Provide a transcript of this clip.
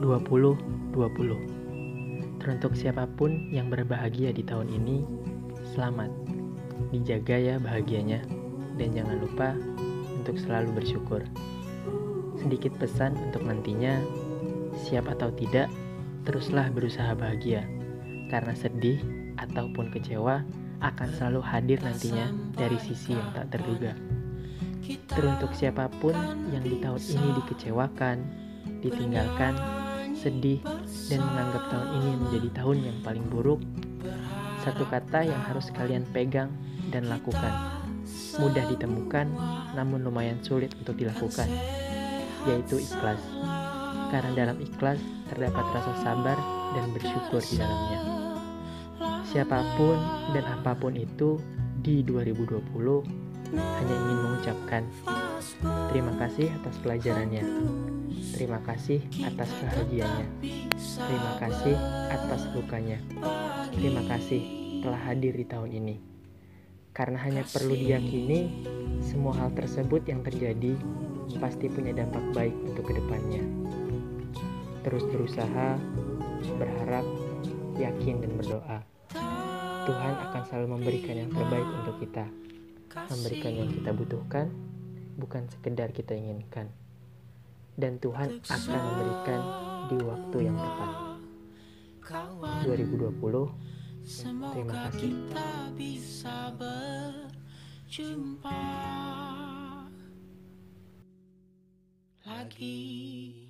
2020 Teruntuk siapa pun yang berbahagia di tahun ini, selamat. Dijaga ya bahagianya, dan jangan lupa untuk selalu bersyukur. Sedikit pesan untuk nantinya, siap atau tidak, teruslah berusaha bahagia. Karena sedih ataupun kecewa akan selalu hadir nantinya dari sisi yang tak terduga. Teruntuk siapa pun yang di tahun ini dikecewakan, ditinggalkan, sedih, dan menganggap tahun ini menjadi tahun yang paling buruk, satu kata yang harus kalian pegang dan lakukan. Mudah ditemukan, namun lumayan sulit untuk dilakukan, yaitu ikhlas. Karena dalam ikhlas terdapat rasa sabar dan bersyukur di dalamnya. Siapa pun dan apa pun itu di 2020 hanya ingin mengucapkan terima kasih atas pelajarannya. Terima kasih atas bahagianya. Terima kasih atas lukanya. Terima kasih telah hadir di tahun ini. Karena hanya perlu diyakini semua hal tersebut yang terjadi pasti punya dampak baik untuk ke depannya. Terus berusaha, berharap, yakin dan berdoa. Tuhan akan selalu memberikan yang terbaik untuk kita. Memberikan yang kita butuhkan, bukan sekedar kita inginkan. Dan Tuhan akan memberikan di waktu yang tepat. 2020, terima kasih. lagi.